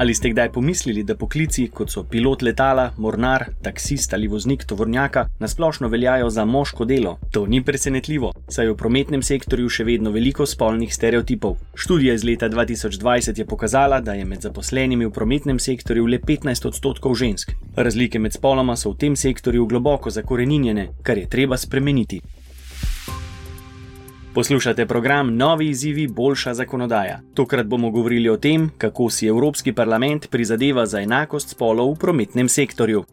Ali ste kdaj pomislili, da poklici, kot so pilot letala, mornar, taksist ali voznik tovornjaka, nasplošno veljajo za moško delo? To ni presenetljivo, saj je v prometnem sektorju še vedno veliko spolnih stereotipov. Študija iz leta 2020 je pokazala, da je med zaposlenimi v prometnem sektorju le 15 odstotkov žensk. Razlike med spoloma so v tem sektorju globoko zakorenjene, kar je treba spremeniti. Poslušate program Novi izzivi, boljša zakonodaja. Tokrat bomo govorili o tem, kako si Evropski parlament prizadeva za enakost spolov v prometnem sektorju.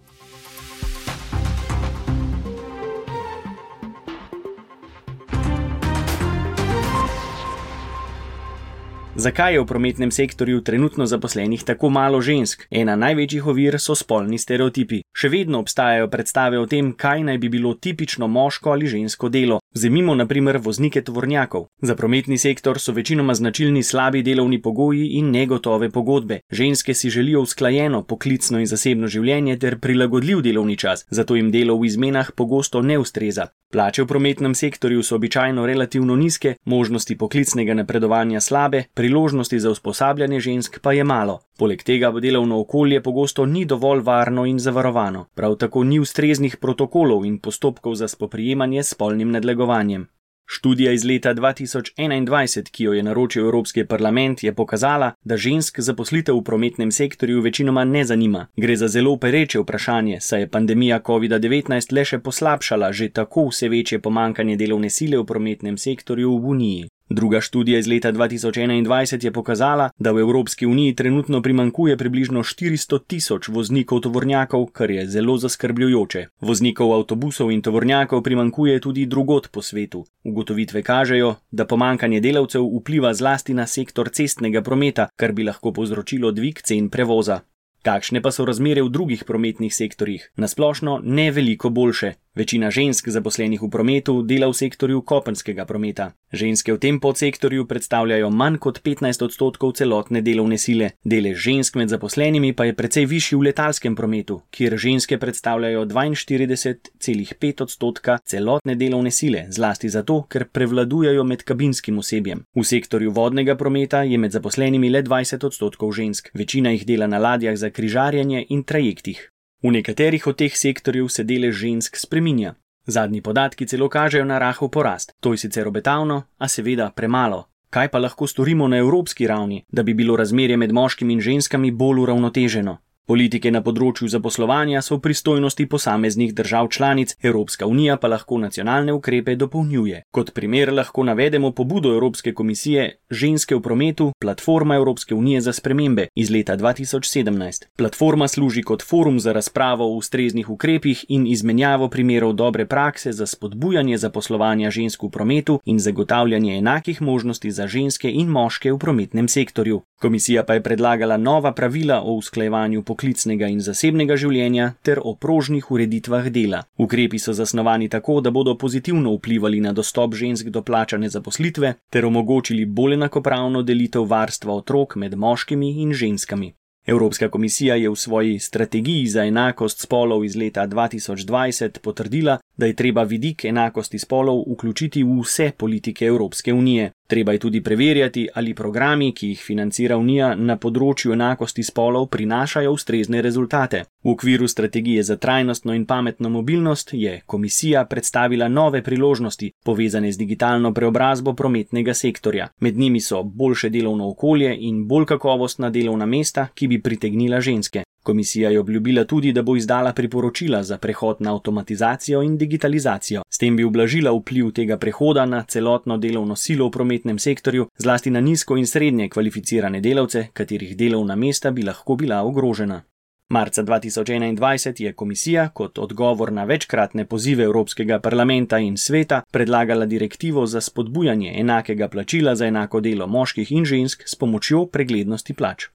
Zakaj je v prometnem sektorju trenutno zaposlenih tako malo žensk? Ena največjih ovir so spolni stereotipi. Še vedno obstajajo predstave o tem, kaj naj bi bilo tipično moško ali žensko delo. Vzemimo naprimer voznike tovornjakov. Za prometni sektor so večinoma značilni slabi delovni pogoji in negotove pogodbe. Ženske si želijo usklajeno poklicno in zasebno življenje ter prilagodljiv delovni čas, zato jim delo v izmenah pogosto ne ustreza. Plače v prometnem sektorju so običajno relativno nizke, možnosti poklicnega napredovanja slabe, priložnosti za usposabljanje žensk pa je malo. Poleg tega delovno okolje pogosto ni dovolj varno in zavarovano, prav tako ni ustreznih protokolov in postopkov za spoprijemanje s spolnim nadlegovanjem. Študija iz leta 2021, ki jo je naročil Evropski parlament, je pokazala, da žensk zaposlitev v prometnem sektorju večinoma ne zanima. Gre za zelo pereče vprašanje, saj je pandemija COVID-19 le še poslabšala že tako vse večje pomankanje delovne sile v prometnem sektorju v Uniji. Druga študija iz leta 2021 je pokazala, da v Evropski uniji trenutno primankuje približno 400 tisoč voznikov tovornjakov, kar je zelo zaskrbljujoče. Voznikov avtobusov in tovornjakov primankuje tudi drugot po svetu. Ugotovitve kažejo, da pomankanje delavcev vpliva zlasti na sektor cestnega prometa, kar bi lahko povzročilo dvig cen prevoza. Kakšne pa so razmere v drugih prometnih sektorjih? Nasplošno ne veliko boljše. Večina žensk zaposlenih v prometu dela v sektorju kopenskega prometa. Ženske v tem podsektorju predstavljajo manj kot 15 odstotkov celotne delovne sile. Delež žensk med zaposlenimi pa je precej višji v letalskem prometu, kjer ženske predstavljajo 42,5 odstotka celotne delovne sile, zlasti zato, ker prevladujajo med kabinskim osebjem. V sektorju vodnega prometa je med zaposlenimi le 20 odstotkov žensk, večina jih dela na ladjah za križarjenje in trajektih. V nekaterih od teh sektorjev se delež žensk spreminja. Zadnji podatki celo kažejo na rahel porast. To je sicer obetavno, a seveda premalo. Kaj pa lahko storimo na evropski ravni, da bi bilo razmerje med moškimi in ženskami bolj uravnoteženo? Politike na področju zaposlovanja so v pristojnosti posameznih držav članic, Evropska unija pa lahko nacionalne ukrepe dopolnjuje. Kot primer lahko navedemo pobudo Evropske komisije Ženske v prometu, platforma Evropske unije za spremembe iz leta 2017. Platforma služi kot forum za razpravo o ustreznih ukrepih in izmenjavo primerov dobre prakse za spodbujanje zaposlovanja žensk v prometu in zagotavljanje enakih možnosti za ženske in moške v prometnem sektorju. Komisija pa je predlagala nova pravila o usklajevanju poklicnega in zasebnega življenja ter o prožnih ureditvah dela. Ukrepi so zasnovani tako, da bodo pozitivno vplivali na dostop žensk do plačane zaposlitve ter omogočili bolj enakopravno delitev varstva otrok med moškimi in ženskami. Evropska komisija je v svoji strategiji za enakost spolov iz leta 2020 potrdila, da je treba vidik enakosti spolov vključiti v vse politike Evropske unije. Treba je tudi preverjati, ali programi, ki jih financira Unija na področju enakosti spolov, prinašajo ustrezne rezultate. V okviru strategije za trajnostno in pametno mobilnost je komisija predstavila nove priložnosti, povezane z digitalno preobrazbo prometnega sektorja. Med njimi so boljše delovno okolje in bolj kakovostna delovna mesta, ki bi pritegnila ženske. Komisija je obljubila tudi, da bo izdala priporočila za prehod na avtomatizacijo in digitalizacijo. S tem bi ublažila vpliv tega prehoda na celotno delovno silo v prometnem sektorju, zlasti na nizko in srednje kvalificirane delavce, katerih delovna mesta bi lahko bila ogrožena. Marca 2021 je komisija kot odgovor na večkratne pozive Evropskega parlamenta in sveta predlagala direktivo za spodbujanje enakega plačila za enako delo moških in žensk s pomočjo preglednosti plač.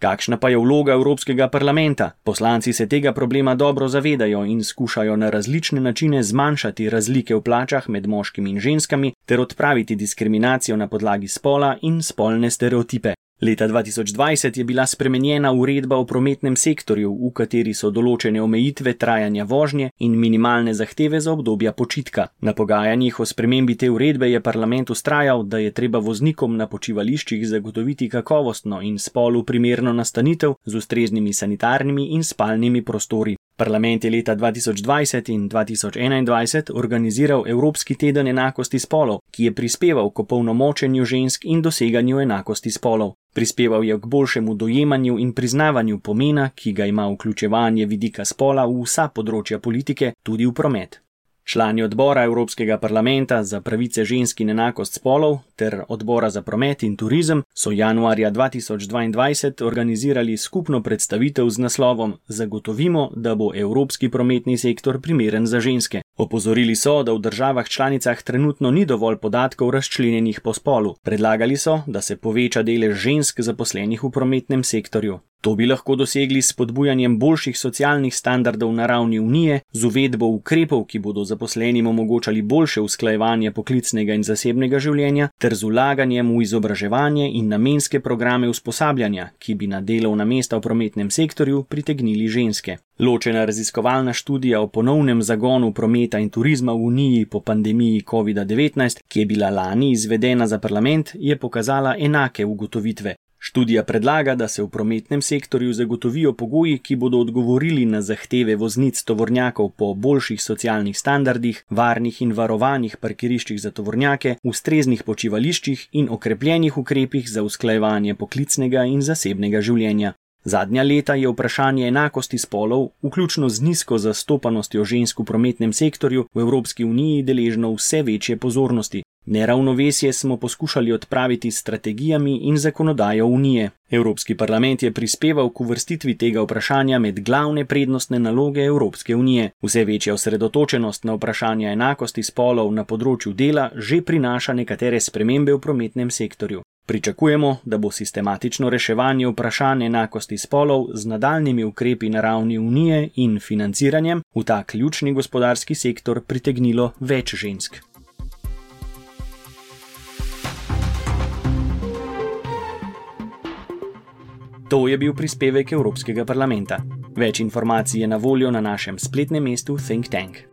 Kakšna pa je vloga Evropskega parlamenta? Poslanci se tega problema dobro zavedajo in skušajo na različne načine zmanjšati razlike v plačah med moškimi in ženskami ter odpraviti diskriminacijo na podlagi spola in spolne stereotipe. Leta 2020 je bila spremenjena uredba o prometnem sektorju, v kateri so določene omejitve trajanja vožnje in minimalne zahteve za obdobja počitka. Na pogajanjih o spremembi te uredbe je parlament ustrajal, da je treba voznikom na počivališčih zagotoviti kakovostno in spolu primerno nastanitev z ustreznimi sanitarnimi in spalnimi prostori. Parlament je leta 2020 in 2021 organiziral Evropski teden enakosti spolov, ki je prispeval k opolnomočenju žensk in doseganju enakosti spolov. Prispeval je k boljšemu dojemanju in priznavanju pomena, ki ga ima vključevanje vidika spola v vsa področja politike, tudi v promet. Člani odbora Evropskega parlamenta za pravice žensk in enakost spolov ter odbora za promet in turizem so januarja 2022 organizirali skupno predstavitev z naslovom Zagotovimo, da bo evropski prometni sektor primeren za ženske. Opozorili so, da v državah članicah trenutno ni dovolj podatkov razčlenjenih po spolu. Predlagali so, da se poveča delež žensk zaposlenih v prometnem sektorju. To bi lahko dosegli s podbujanjem boljših socialnih standardov na ravni unije, z uvedbo ukrepov, ki bodo zaposlenim omogočali boljše usklajevanje poklicnega in zasebnega življenja, ter z ulaganjem v izobraževanje in namenske programe usposabljanja, ki bi na delovna mesta v prometnem sektorju pritegnili ženske. Ločena raziskovalna študija o ponovnem zagonu prometa in turizma v Uniji po pandemiji COVID-19, ki je bila lani izvedena za parlament, je pokazala enake ugotovitve. Študija predlaga, da se v prometnem sektorju zagotovijo pogoji, ki bodo odgovorili na zahteve voznic tovornjakov po boljših socialnih standardih, varnih in varovanih parkiriščih za tovornjake, ustreznih počivališčih in okrepljenih ukrepih za usklajevanje poklicnega in zasebnega življenja. Zadnja leta je vprašanje enakosti spolov, vključno z nizko zastopanostjo žensk v prometnem sektorju, v Evropski uniji deležno vse večje pozornosti. Neravnovesje smo poskušali odpraviti s strategijami in zakonodajo Unije. Evropski parlament je prispeval k uvrstitvi tega vprašanja med glavne prednostne naloge Evropske unije. Vse večja osredotočenost na vprašanje enakosti spolov na področju dela že prinaša nekatere spremembe v prometnem sektorju. Pričakujemo, da bo sistematično reševanje vprašanj enakosti spolov z nadaljnimi ukrepi na ravni Unije in financiranjem v ta ključni gospodarski sektor pritegnilo več žensk. To je bil prispevek Evropskega parlamenta. Več informacij je na voljo na našem spletnem mestu Think Tank.